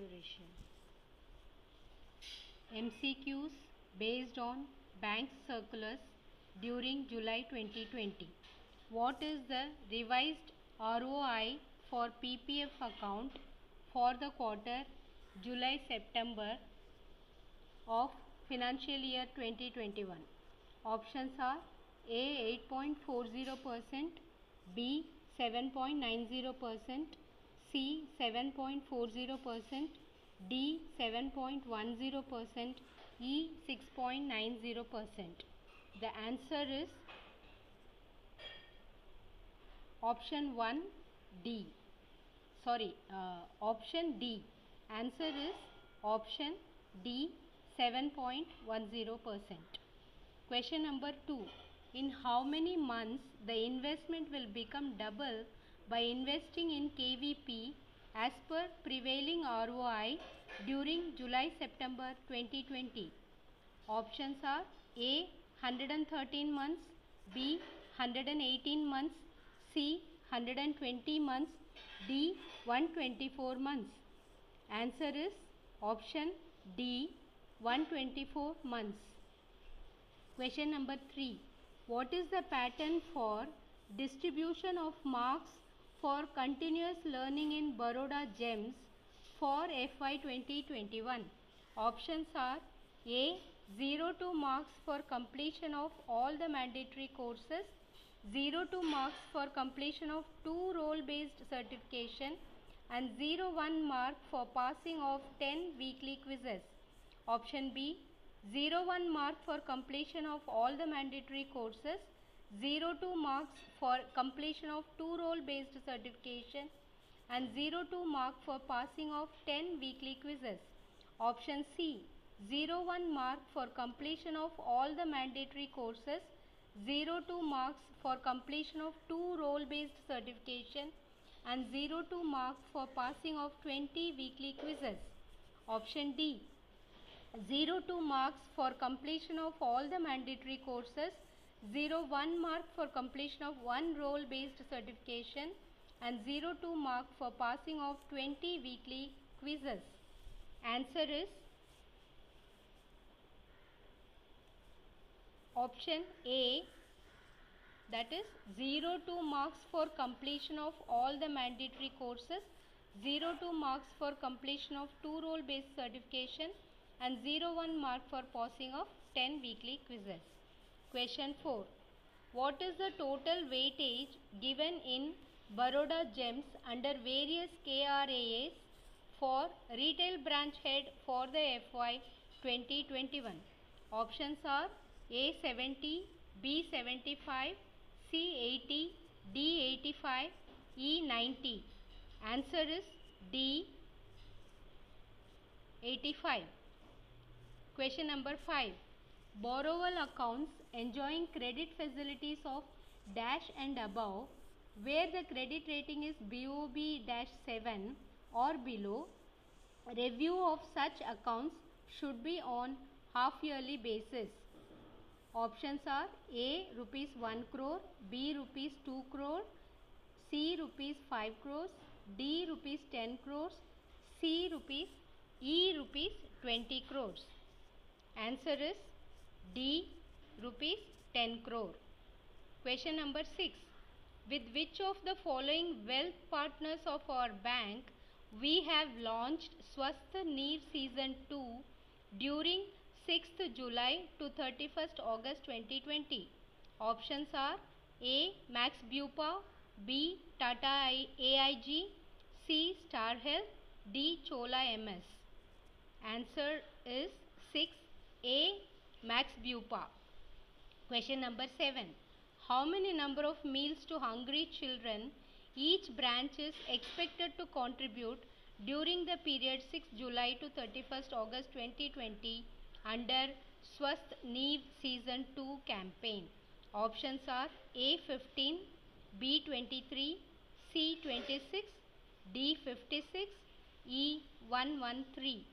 duration. MCQs based on bank circulars during July 2020. What is the revised ROI for PPF account for the quarter July September of financial year 2021? Options are A 8.40%, B 7.90%, C 7.40%, D 7.10%, E 6.90%. The answer is option 1 D. Sorry, uh, option D. Answer is option D 7.10%. Question number 2. In how many months the investment will become double by investing in KVP as per prevailing ROI during July September 2020? Options are A 113 months, B 118 months, C 120 months, D 124 months. Answer is option D 124 months. Question number 3. What is the pattern for distribution of marks for continuous learning in Baroda GEMS for FY 2021? Options are A. 0 to marks for completion of all the mandatory courses, 0 to marks for completion of two role based certification, and 0 1 mark for passing of 10 weekly quizzes. Option B 0 1 mark for completion of all the mandatory courses, 0 2 marks for completion of two role based certification, and 0 2 mark for passing of 10 weekly quizzes. Option C 0 1 mark for completion of all the mandatory courses, 0 2 marks for completion of two role based certification, and 0 2 mark for passing of 20 weekly quizzes. Option D 0 2 marks for completion of all the mandatory courses, 0 1 mark for completion of one role based certification, and 0 2 mark for passing of 20 weekly quizzes. Answer is option A that is 0 2 marks for completion of all the mandatory courses, 0 2 marks for completion of two role based certification, and 0 1 mark for passing of 10 weekly quizzes. Question 4. What is the total weightage given in Baroda GEMS under various KRAs for retail branch head for the FY 2021? Options are A 70, B 75, C 80, D 85, E 90. Answer is D 85. Question number 5. Borrower accounts enjoying credit facilities of dash and above where the credit rating is BOB 7 or below review of such accounts should be on half yearly basis. Options are A rupees 1 crore, B rupees 2 crore, C rupees 5 crores, D rupees 10 crores, C rupees E rupees 20 crores. Answer is D rupees 10 crore. Question number 6. With which of the following wealth partners of our bank we have launched Swasth Neev Season 2 during 6th July to 31st August 2020? Options are A. Max Bupa, B. Tata AIG, C. Star Health, D. Chola MS. Answer is 6. A. Max Bupa. Question number 7. How many number of meals to hungry children each branch is expected to contribute during the period 6 July to 31st August 2020 under Swasth Neev Season 2 campaign? Options are A 15, B 23, C 26, D 56, E 113.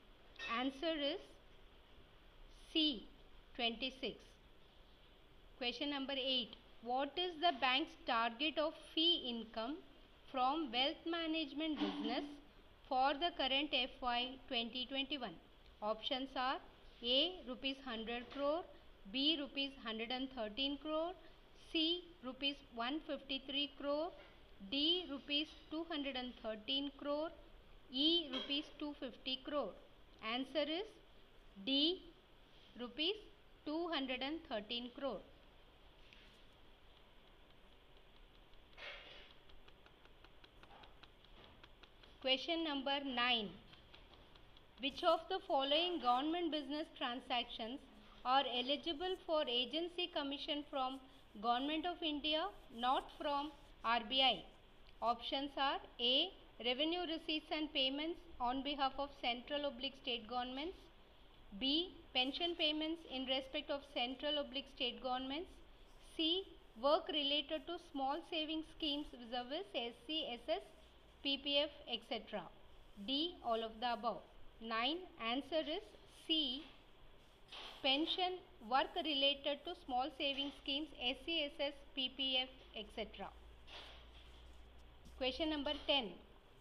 Answer is C 26. Question number 8. What is the bank's target of fee income from wealth management business for the current FY 2021. Options are A rupees 100 crore, B rupees 113 crore, C rupees 153 crore, D rupees 213 crore, E rupees 250 crore. Answer is D rupees 213 crore. Question number 9. Which of the following government business transactions are eligible for agency commission from Government of India, not from RBI? Options are A. Revenue receipts and payments on behalf of central oblique state governments. B. Pension payments in respect of central oblique state governments. C. Work related to small savings schemes vis-a-vis SC, SS, PPF, etc. D. All of the above. 9. Answer is C. Pension, work related to small saving schemes, SCSS, PPF, etc. Question number 10.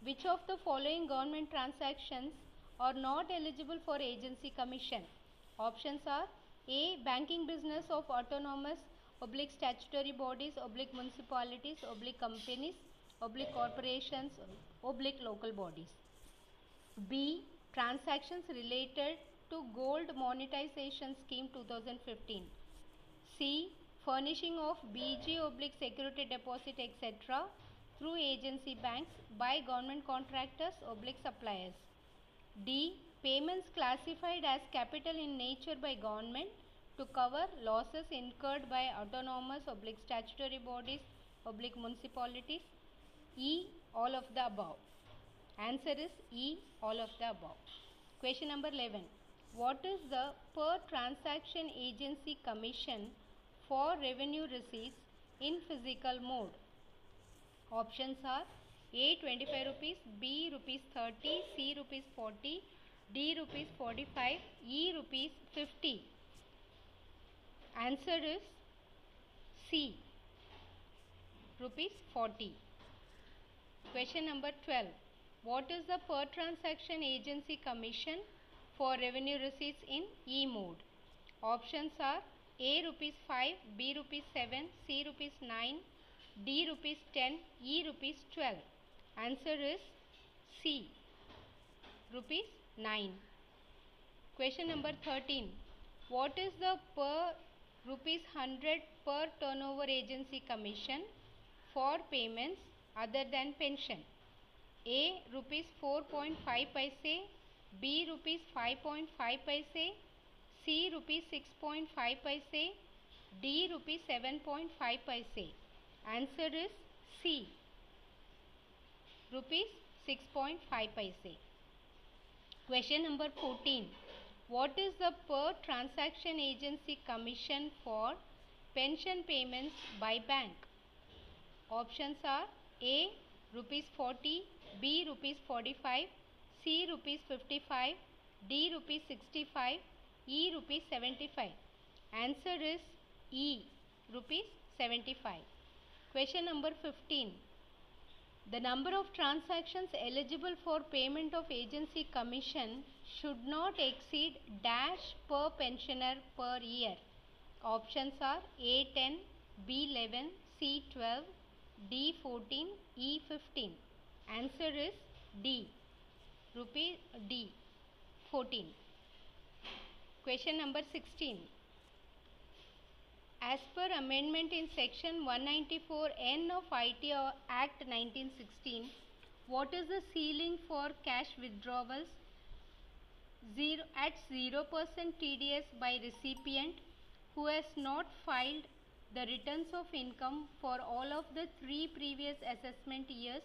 Which of the following government transactions are not eligible for agency commission? Options are A. Banking business of autonomous oblique statutory bodies oblique municipalities oblique companies oblique corporations oblique local bodies. B. Transactions related to gold monetization scheme 2015. C. Furnishing of BG oblique security deposit etc. through agency banks by government contractors oblique suppliers. D. Payments classified as capital in nature by government to cover losses incurred by autonomous oblique statutory bodies oblique municipalities. E. All of the above. Answer is E. All of the above. Question number 11. What is the per transaction agency commission for revenue receipts in physical mode? Options are A 25 rupees, B rupees 30, C rupees 40, D rupees 45, E rupees 50. Answer is C rupees 40. Question number 12. What is the per transaction agency commission for revenue receipts in E mode? Options are A rupees 5, B rupees 7, C rupees 9, D rupees 10, E rupees 12. Answer is C rupees 9. Question number 13. What is the per rupees 100 per turnover agency commission for payments other than pension? A rupees 4.5 paise, B rupees 5.5 paise, C rupees 6.5 paise, D rupees 7.5 paise. Answer is C rupees 6.5 paise. Question number 14. What is the per transaction agency commission for pension payments by bank? Options are A rupees 40, B rupees 45, C rupees 55, D rupees 65, E rupees 75. Answer is E rupees 75. Question number 15. The number of transactions eligible for payment of agency commission should not exceed dash per pensioner per year. Options are A10, B11, C12, D14, E15. Answer is D. Rupee D. 14. Question number 16. As per amendment in section 194N of IT Act 1916, what is the ceiling for cash withdrawals zero, at 0% TDS by recipient who has not filed the returns of income for all of the three previous assessment years?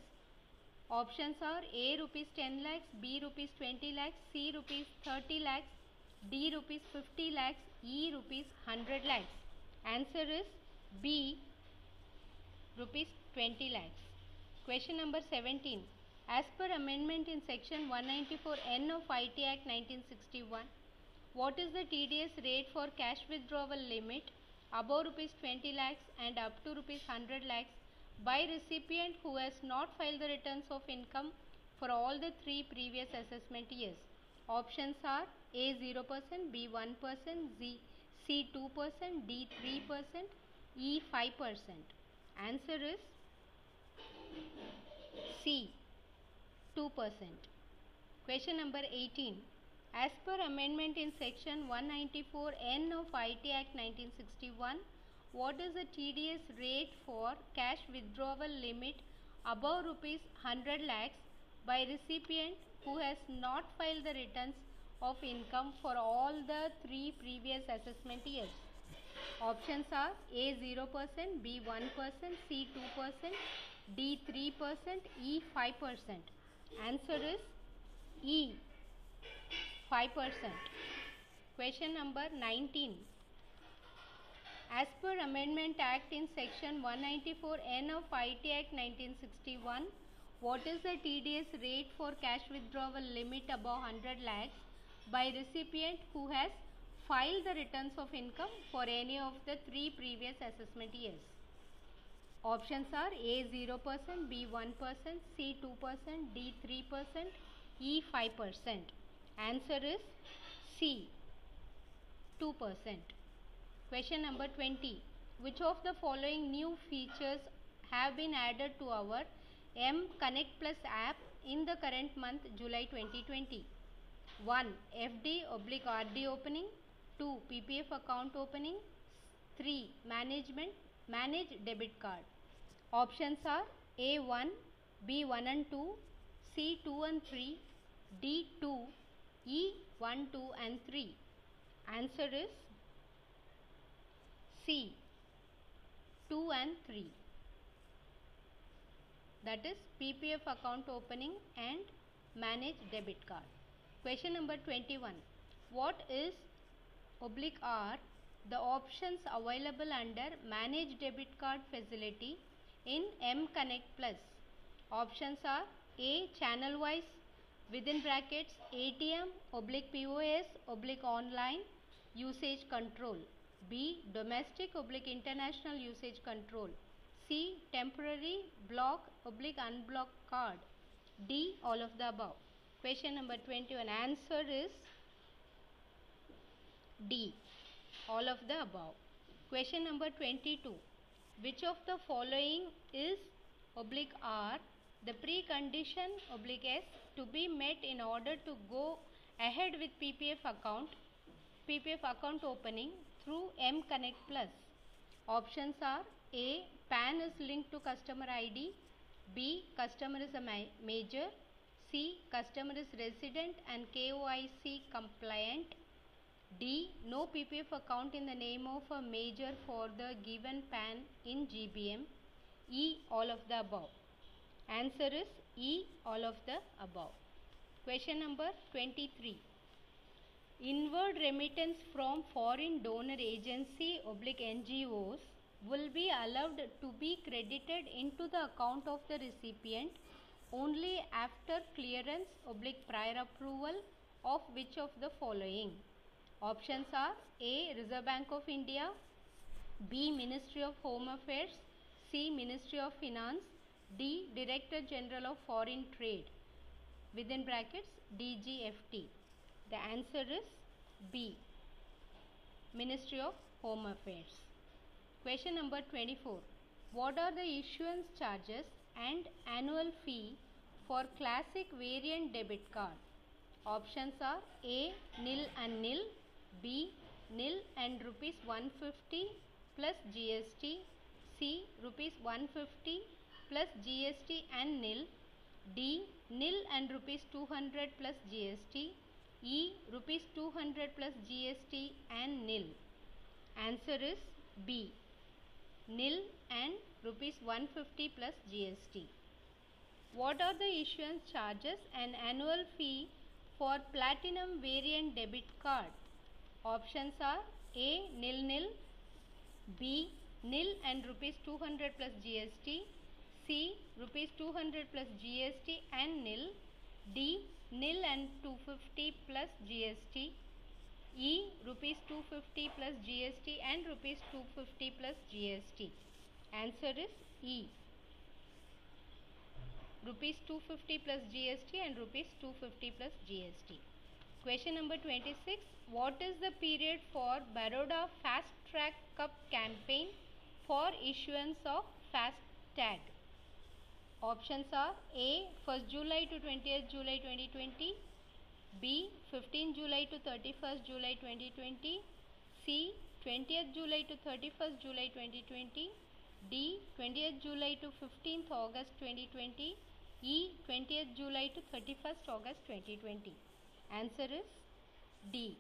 Options are A rupees 10 lakhs, B rupees 20 lakhs, C rupees 30 lakhs, D rupees 50 lakhs, E rupees 100 lakhs. Answer is B rupees 20 lakhs. Question number 17. As per amendment in section 194N of IT Act 1961, what is the TDS rate for cash withdrawal limit above rupees 20 lakhs and up to rupees 100 lakhs by recipient who has not filed the returns of income for all the three previous assessment years. Options are A 0%, B 1%, Z, C 2%, D 3%, E 5%. Answer is C 2%. Question number 18. As per amendment in section 194N of IT Act 1961, what is the TDS rate for cash withdrawal limit above rupees 100 lakhs by recipient who has not filed the returns of income for all the three previous assessment years. Options are A 0%, B 1%, C 2%, D 3%, E 5%. Answer is E 5%. Question number 19. As per Amendment Act in Section 194N of IT Act 1961, what is the TDS rate for cash withdrawal limit above 100 lakhs by recipient who has filed the returns of income for any of the three previous assessment years? Options are A 0%, B 1%, C 2%, D 3%, E 5%. Answer is C 2%. Question number 20. Which of the following new features have been added to our M Connect Plus app in the current month July 2020. 1. FD oblique RD opening 2. PPF account opening 3. Management manage debit card options are A1 B1 and 2 C2 and 3 D2 E1 2 and 3 answer is C 2 and 3 that is PPF account opening and manage debit card. Question number 21. What is oblique R the options available under manage debit card facility in M Connect Plus? Options are A channel wise within brackets ATM oblique POS oblique online usage control. B domestic oblique international usage control. C. Temporary block oblique unblock card. D. All of the above. Question number 21. Answer is D. All of the above. Question number 22. Which of the following is oblique R the precondition oblique S to be met in order to go ahead with PPF account PPF account opening through M Connect Plus. Options are A. PAN is linked to customer ID. B. Customer is a ma major. C. Customer is resident and KYC compliant. D. No PPF account in the name of a major for the given PAN in GBM. E. All of the above. Answer is E. All of the above. Question number 23. Inward remittance from foreign donor agency oblique NGOs will be allowed to be credited into the account of the recipient only after clearance oblique prior approval of which of the following options are a reserve bank of india b ministry of home affairs c ministry of finance d director general of foreign trade within brackets dgft the answer is b ministry of home affairs Question number 24. What are the issuance charges and annual fee for classic variant debit card? Options are A. Nil and nil. B. Nil and rupees 150 plus GST. C. Rupees 150 plus GST and nil. D. Nil and rupees 200 plus GST. E. Rupees 200 plus GST and nil. Answer is B nil and rupees 150 plus GST. What are the issuance charges and annual fee for platinum variant debit card? Options are A nil nil, B nil and rupees 200 plus GST, C rupees 200 plus GST and nil, D nil and 250 plus GST, E rupees 250 plus GST and rupees 250 plus GST. Answer is E. rupees 250 plus GST and rupees 250 plus GST. Question number 26. What is the period for Baroda Fast Track Cup campaign for issuance of Fast Tag? Options are A. 1st July to 20th July 2020 B. 15 July to 31st July 2020 C. 20th July to 31st July 2020 D. 20th July to 15th August 2020 E. 20th July to 31st August 2020 Answer is D.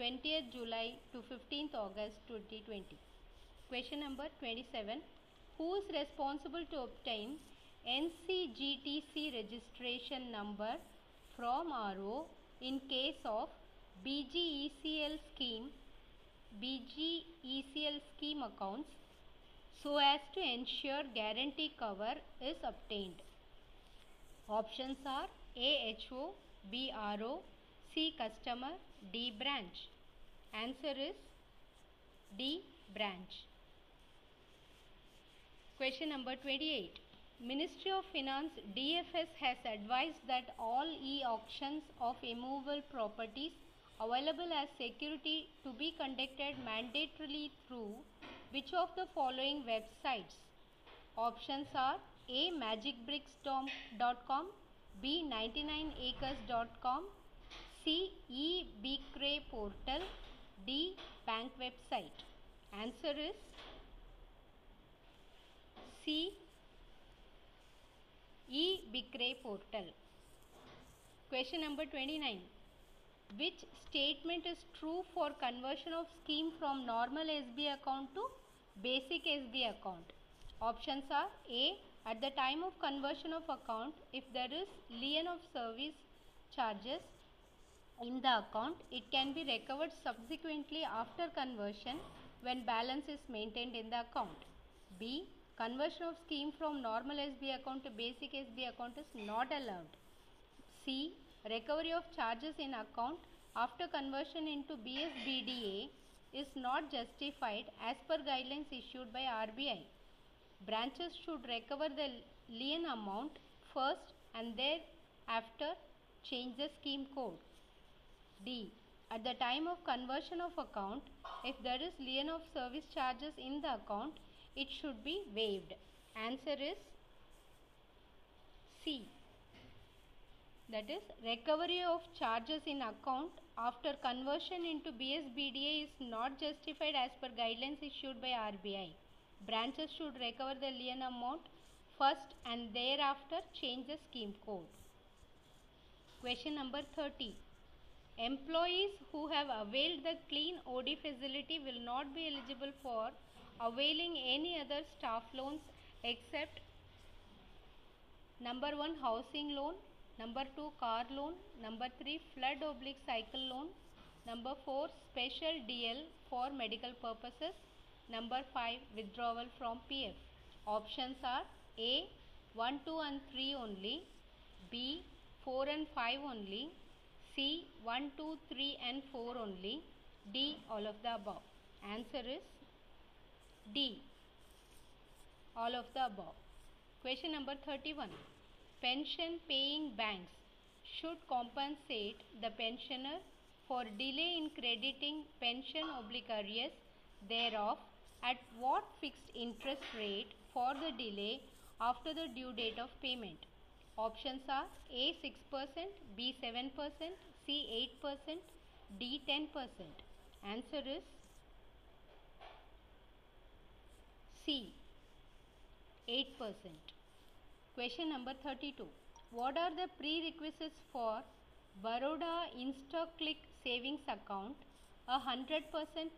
20th July to 15th August 2020 Question number 27 Who is responsible to obtain NCGTC registration number from RO in case of BGECL scheme BGECL scheme accounts so as to ensure guarantee cover is obtained. Options are AHO, BRO, C customer, D branch. Answer is D branch. Question number 28. Ministry of Finance DFS has advised that all e-auctions of immovable properties available as security to be conducted mandatorily through which of the following websites? Options are A. magicbricks.com B. 99acres.com C. eBkray portal D. Bank website Answer is C. eBkray portal. Question number 29. Which statement is true for conversion of scheme from normal SB account to basic SB account? Options are A. At the time of conversion of account, if there is lien of service charges in the account, it can be recovered subsequently after conversion when balance is maintained in the account. B. Conversion of scheme from normal SB account to basic SB account is not allowed. C. Recovery of charges in account after conversion into BSBDA is not justified as per guidelines issued by RBI. Branches should recover the lien amount first and thereafter change the scheme code. D. At the time of conversion of account, if there is lien of service charges in the account, it should be waived. Answer is C. That is recovery of charges in account after conversion into BSBDA is not justified as per guidelines issued by RBI. Branches should recover the lien amount first and thereafter change the scheme code. Question number 30. Employees who have availed the clean OD facility will not be eligible for availing any other staff loans except number 1 housing loan, number 2 car loan, number 3 flood oblique cycle loan, number 4 special DL for medical purposes, number 5 withdrawal from PF. Options are A 1, 2 and 3 only, B 4 and 5 only, C 1, 2, 3 and 4 only, D all of the above. Answer is D. All of the above. Question number 31. Pension paying banks should compensate the pensioner for delay in crediting pension oblique thereof at what fixed interest rate for the delay after the due date of payment. Options are A 6%, B 7%, C 8%, D 10%. Answer is C 8%. Question number 32. What are the prerequisites for Baroda InstaClick savings account, a 100%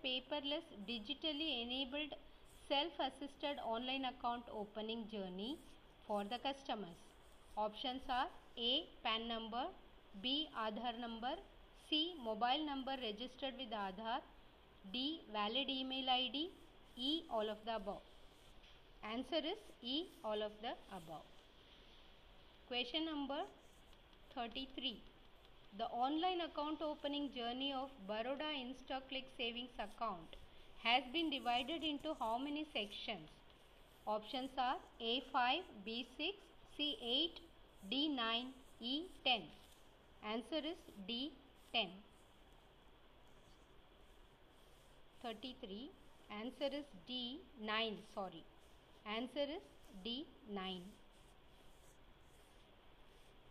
paperless digitally enabled self-assisted online account opening journey for the customers? Options are A. PAN number, B. Aadhaar number, C. Mobile number registered with Aadhaar, D. Valid email ID, E. All of the above. Answer is E. All of the above. Question number 33. The online account opening journey of Baroda InstaClick savings account has been divided into how many sections? Options are A5, B6, C8, D9, E10. Answer is D10. 33. Answer is D9. Sorry. Answer is D9.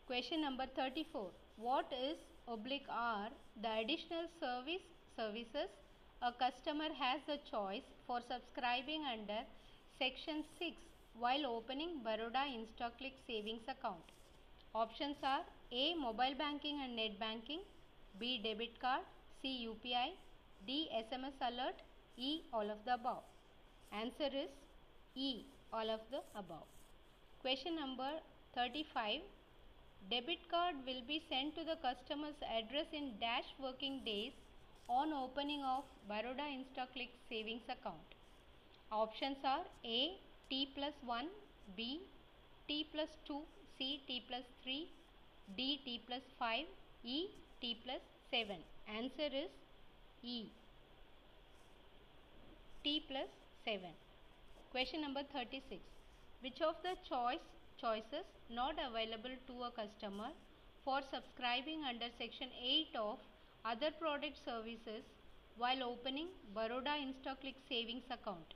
Question number 34. What is oblique R? The additional service services a customer has the choice for subscribing under section 6 while opening Baroda InstaClick savings account. Options are A. Mobile banking and net banking B. Debit card C. UPI D. SMS alert E. All of the above. Answer is E. All of the above. Question number 35. Debit card will be sent to the customer's address in dash working days on opening of Baroda InstaClick savings account. Options are A. T plus 1 B. T plus 2 C. T plus 3 D. T plus 5 E. T plus 7. Answer is E. T plus 7. Question number 36. Which of the choice choices not available to a customer for subscribing under section 8 of other product services while opening Baroda InstaClick savings account.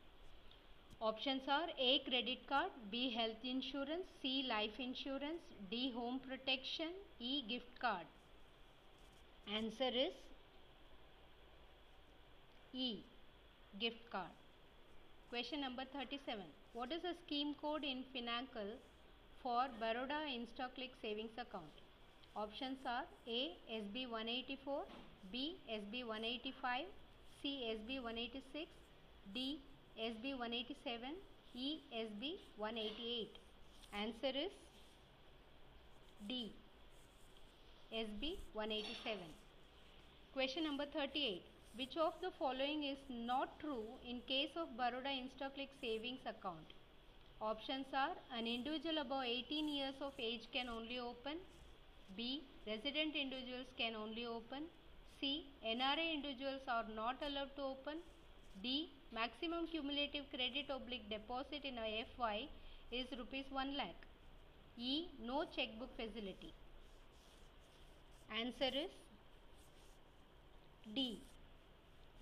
Options are A. Credit card, B. Health insurance, C. Life insurance, D. Home protection, E. Gift card. Answer is E. Gift card. Question number 37. What is the scheme code in Finacle for Baroda InstaClick savings account? Options are A. SB 184, B. SB 185, C. SB 186, D. SB 187, E. SB 188. Answer is D. SB 187. Question number 38. Which of the following is not true in case of Baroda InstaClick savings account? Options are an individual above 18 years of age can only open B. Resident individuals can only open. C. NRA individuals are not allowed to open. D. Maximum cumulative credit oblique deposit in a FY is rupees 1 lakh. E. No checkbook facility. Answer is D.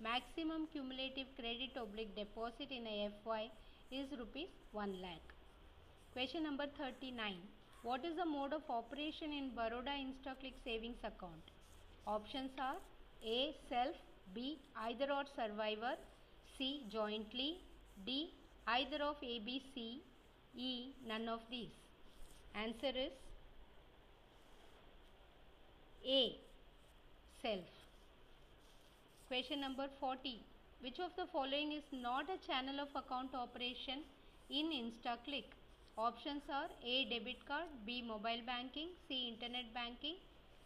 Maximum cumulative credit oblique deposit in a FY is rupees 1 lakh. Question number 39. What is the mode of operation in Baroda InstaClick savings account? Options are A. Self B. Either or survivor C. Jointly D. Either of A, B, C E. None of these. Answer is A. Self. Question number 40. Which of the following is not a channel of account operation in InstaClick? Options are A. Debit card, B. Mobile banking, C. Internet banking,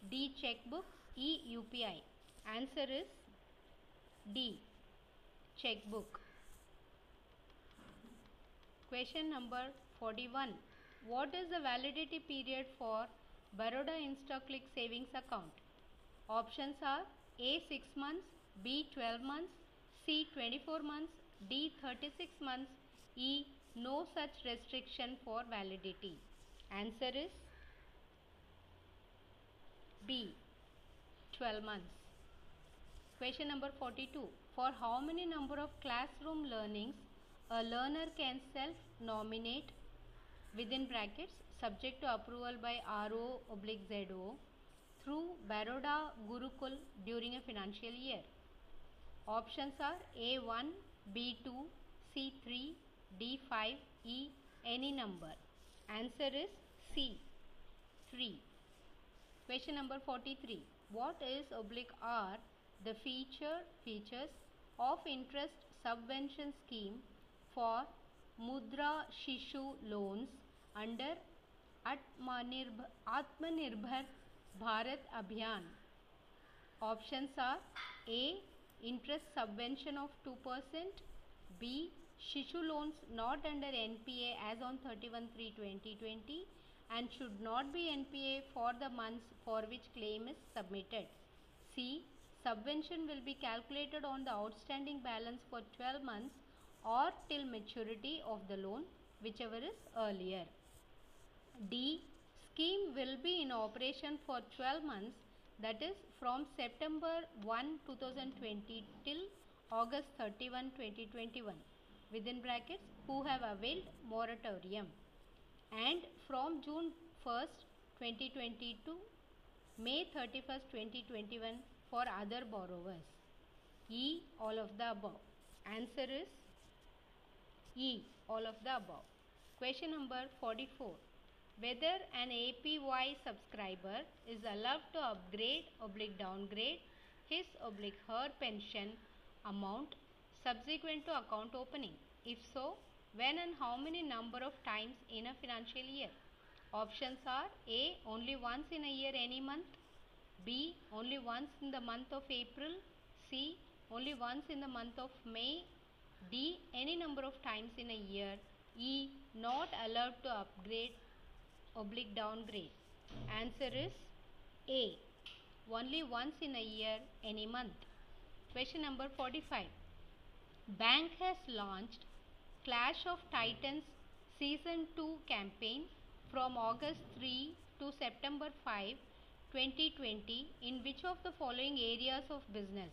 D. Checkbook, E. UPI. Answer is D. Checkbook. Question number 41. What is the validity period for Baroda InstaClick savings account? Options are A. 6 months, B. 12 months, C. 24 months, D. 36 months, E. No such restriction for validity. Answer is B. 12 months. Question number 42. For how many number of classroom learnings a learner can self-nominate within brackets subject to approval by RO oblique ZO through Baroda Gurukul during a financial year? Options are A1, B2, C3, D5, E, any number. Answer is C, 3. Question number 43. What is oblique R? The feature features of interest subvention scheme for Mudra Shishu loans under Atmanirbhar, Atmanirbhar Bharat Abhiyan. Options are A. Interest subvention of 2%, B. Shishu loans not under NPA as on 31 3 2020 and should not be NPA for the months for which claim is submitted. C. Subvention will be calculated on the outstanding balance for 12 months or till maturity of the loan, whichever is earlier. D. Scheme will be in operation for 12 months that is from September 1 2020 till August 31 2021 within brackets who have availed moratorium and from June 1st 2020 to May 31st 2021 for other borrowers. E. All of the above. Answer is E. All of the above. Question number 44. Whether an APY subscriber is allowed to upgrade oblique downgrade his oblique her pension amount subsequent to account opening. If so, when and how many number of times in a financial year? Options are A. Only once in a year any month. B. Only once in the month of April. C. Only once in the month of May. D. Any number of times in a year. E. Not allowed to upgrade oblique downgrade. Answer is A. Only once in a year any month. Question number 45. Bank has launched Clash of Titans Season 2 campaign from August 3 to September 5, 2020 in which of the following areas of business?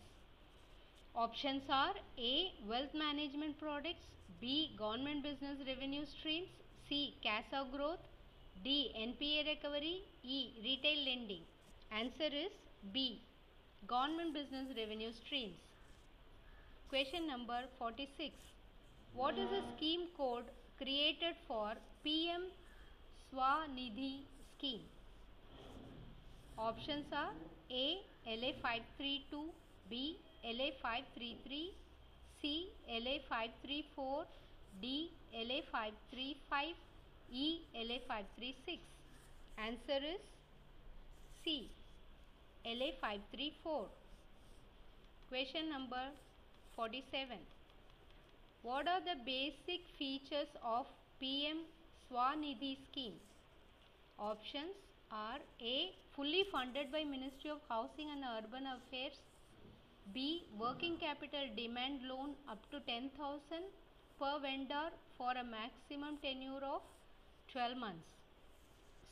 Options are A. Wealth management products B. Government business revenue streams C. CASA growth D. NPA recovery. E. Retail lending. Answer is B. Government business revenue streams. Question number 46. What is the scheme code created for PM Swanidhi scheme? Options are A. LA532, B. LA533, C. LA534, D. LA535, ELA536. Answer is C. LA534. Question number 47. What are the basic features of PM Swanidhi scheme? Options are A. Fully funded by Ministry of Housing and Urban Affairs. B. Working capital demand loan up to 10,000 per vendor for a maximum tenure of 12 months.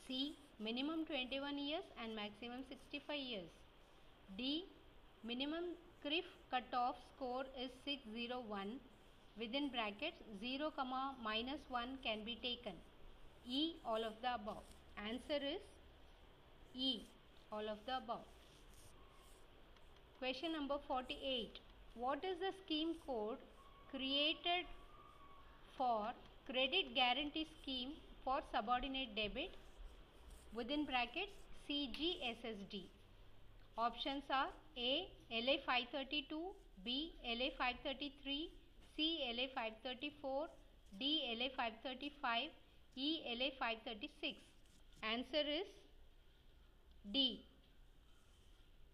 C. Minimum 21 years and maximum 65 years. D. Minimum CRIF cutoff score is 601 within brackets 0 comma minus 1 can be taken. E. All of the above. Answer is E. All of the above. Question number 48. What is the scheme code created for credit guarantee scheme for subordinate debit within brackets CGSSD? Options are A. LA 532, B. LA 533, C. LA 534, D. LA 535, E. LA 536. Answer is D.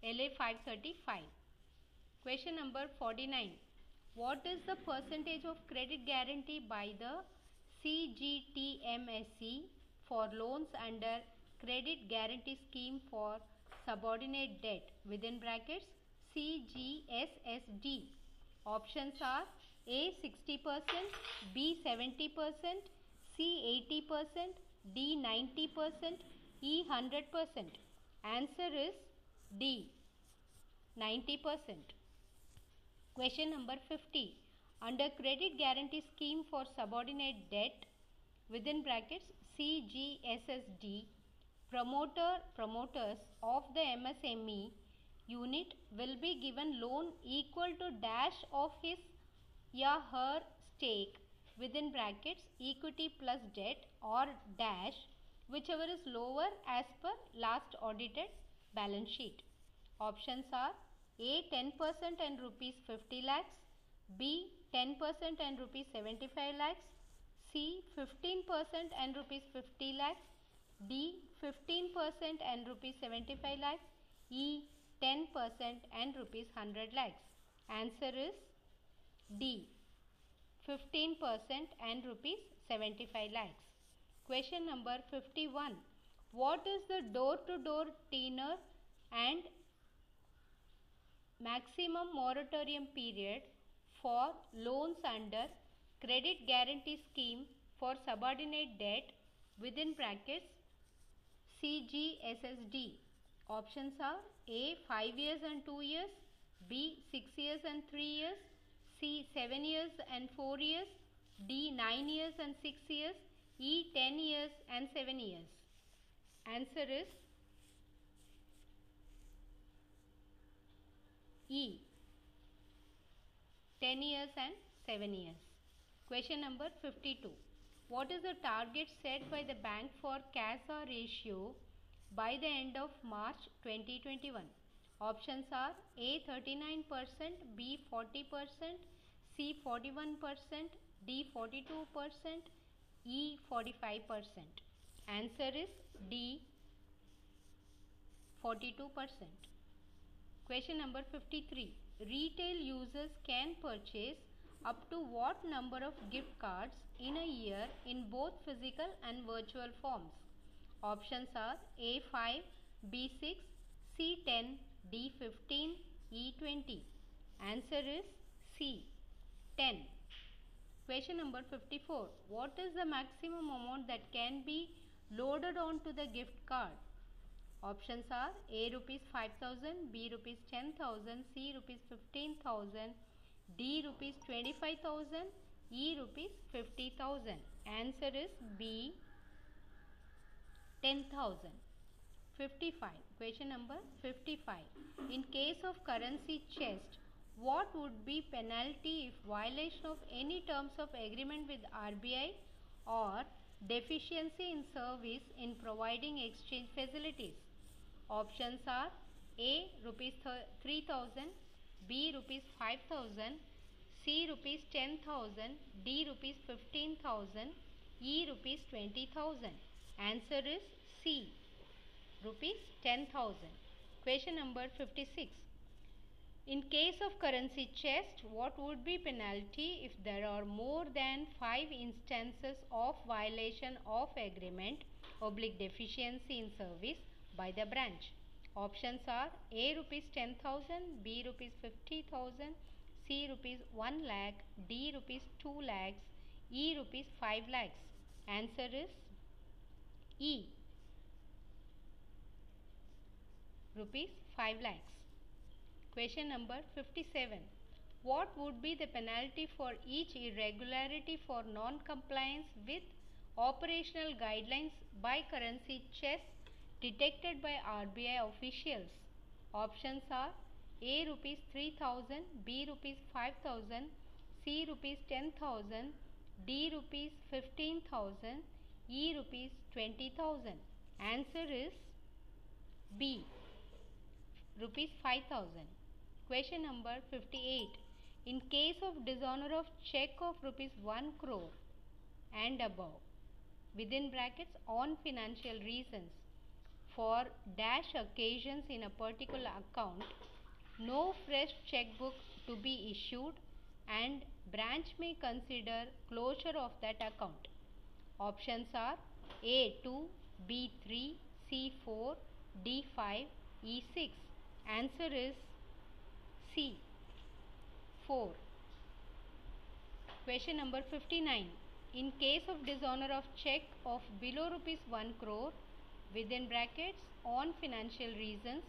LA 535. Question number 49. What is the percentage of credit guarantee by the CGTMSE for loans under credit guarantee scheme for subordinate debt within brackets CGSSD? Options are A 60%, B 70%, C 80%, D 90%, E 100%. Answer is D 90%. Question number 50. Under credit guarantee scheme for subordinate debt within brackets CGSSD promoter promoters of the MSME unit will be given loan equal to dash of his या her stake within brackets equity plus debt or dash whichever is lower as per last audited balance sheet. Options are A 10% and rupees 50 lakhs, B 10% and rupees 75 lakhs, C 15% and rupees 50 lakhs, D 15% and rupees 75 lakhs, E 10% and rupees 100 lakhs. Answer is D 15% and rupees 75 lakhs. Question number 51. What is the door to door tenure and maximum moratorium period for loans under credit guarantee scheme for subordinate debt within brackets CGSSD. Options are A 5 years and 2 years, B 6 years and 3 years, C 7 years and 4 years, D 9 years and 6 years, E 10 years and 7 years. Answer is E 10 years and 7 years. Question number 52. What is the target set by the bank for CASA ratio by the end of March 2021? Options are A 39%, B 40%, C 41%, D 42%, E 45%. Answer is D 42%. Question number 53. Retail users can purchase up to what number of gift cards in a year in both physical and virtual forms? Options are A5, B6, C10, D15, E20. Answer is C. 10. Question number 54. What is the maximum amount that can be loaded onto the gift card? Options are A rupees 5000, B rupees 10000, C rupees 15000, D rupees 25000, E rupees 50000. Answer is B 10000. 55. Question number 55. In case of currency chest, what would be penalty if violation of any terms of agreement with RBI or deficiency in service in providing exchange facilities? Options are A rupees 3000, B rupees 5000, C rupees 10000, D rupees 15000, E rupees 20000. Answer is C rupees 10000. Question number 56. In case of currency chest, what would be penalty if there are more than 5 instances of violation of agreement oblique deficiency in service by the branch? Options are A rupees 10,000, B rupees 50,000, C rupees 1 lakh, D rupees 2 lakhs, E rupees 5 lakhs. Answer is E rupees 5 lakhs. Question number 57. What would be the penalty for each irregularity for non-compliance with operational guidelines by currency chest detected by RBI officials? Options are A rupees 3000, B rupees 5000, C rupees 10000, D rupees 15000, E rupees 20000. Answer is B rupees 5000. Question number 58. In case of dishonor of check of rupees 1 crore and above within brackets on financial reasons for dash occasions in a particular account no fresh checkbook to be issued and branch may consider closure of that account. Options are A2, B3, C4, D5, E6. Answer is C. 4. Question number 59. In case of dishonor of check of below rupees 1 crore within brackets on financial reasons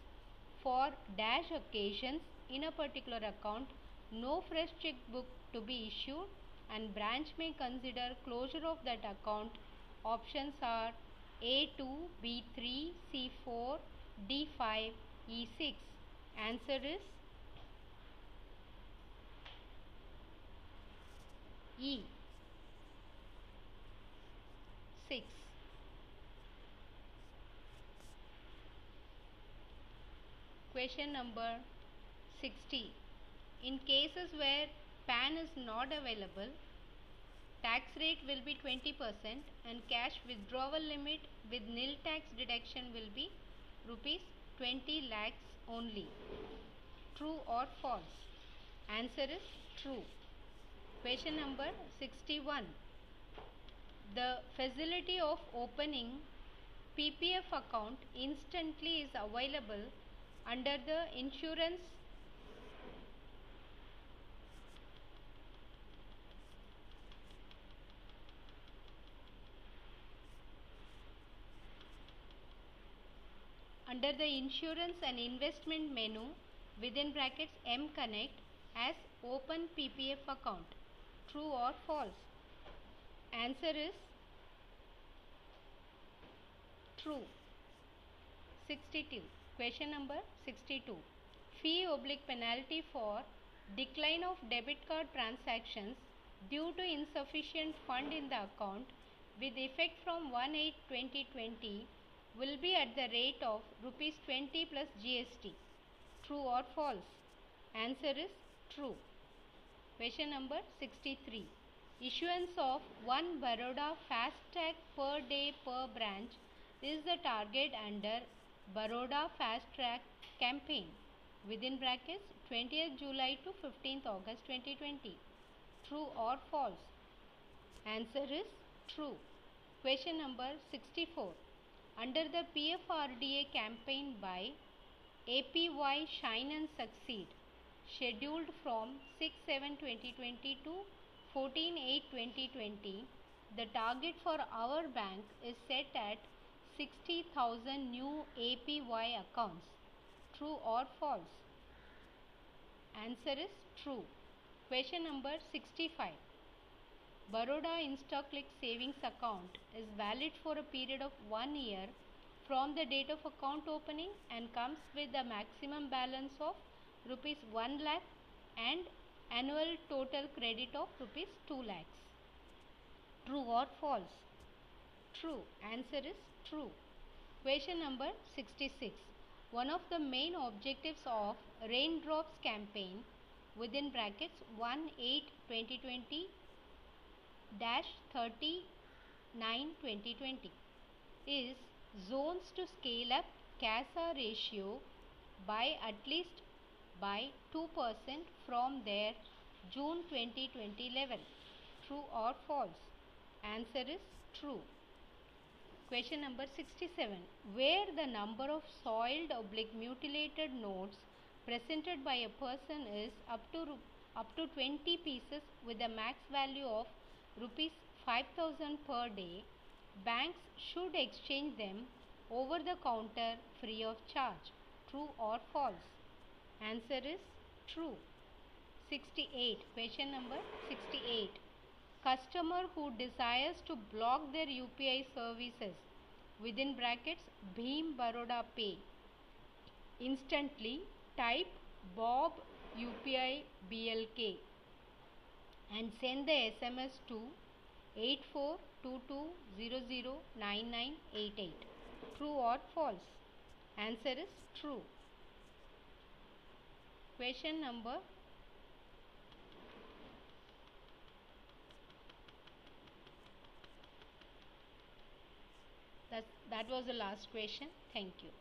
for dash occasions in a particular account no fresh checkbook to be issued and branch may consider closure of that account. Options are A2, B3, C4, D5, E6. Answer is E. 6. Question number 60. In cases where PAN is not available, tax rate will be 20% and cash withdrawal limit with nil tax deduction will be rupees 20 lakhs only. True or false? Answer is true. Question number 61. The facility of opening PPF account instantly is available under the insurance under the insurance and investment menu within brackets M connect as open PPF account true or false? Answer is true. 62 Question number 62. Fee oblique penalty for decline of debit card transactions due to insufficient fund in the account with effect from 1-8-2020 will be at the rate of rupees 20 plus GST. True or false? Answer is true. Question number 63. Issuance of 1 Baroda FASTag per day per branch is the target under Baroda Fast Track campaign within brackets 20th July to 15th August 2020. True or false? Answer is true. Question number 64. Under the PFRDA campaign by APY Shine and Succeed, scheduled from 6 7 2020 to 14 8 2020, the target for our bank is set at 60,000 new APY accounts. True or false? Answer is true. Question number 65. Baroda InstaClick savings account is valid for a period of one year from the date of account opening and comes with a maximum balance of rupees 1 lakh and annual total credit of rupees 2 lakhs. True or false? True. Answer is true. Question number 66. One of the main objectives of Raindrops campaign within brackets 1 8 2020 dash 39 2020 is zones to scale up CASA ratio by at least by 2% from their June 2020 level. True or false? Answer is true. Question number 67. Where the number of soiled oblique mutilated notes presented by a person is up to up to 20 pieces with a max value of rupees 5000 per day, banks should exchange them over the counter free of charge. True or false? Answer is true. 68. Question number 68. Customer who desires to block their UPI services within brackets Bhim Baroda Pay instantly type Bob UPI BLK and send the SMS to 8422009988. True or false? Answer is true. Question number that, that was the last question. Thank you.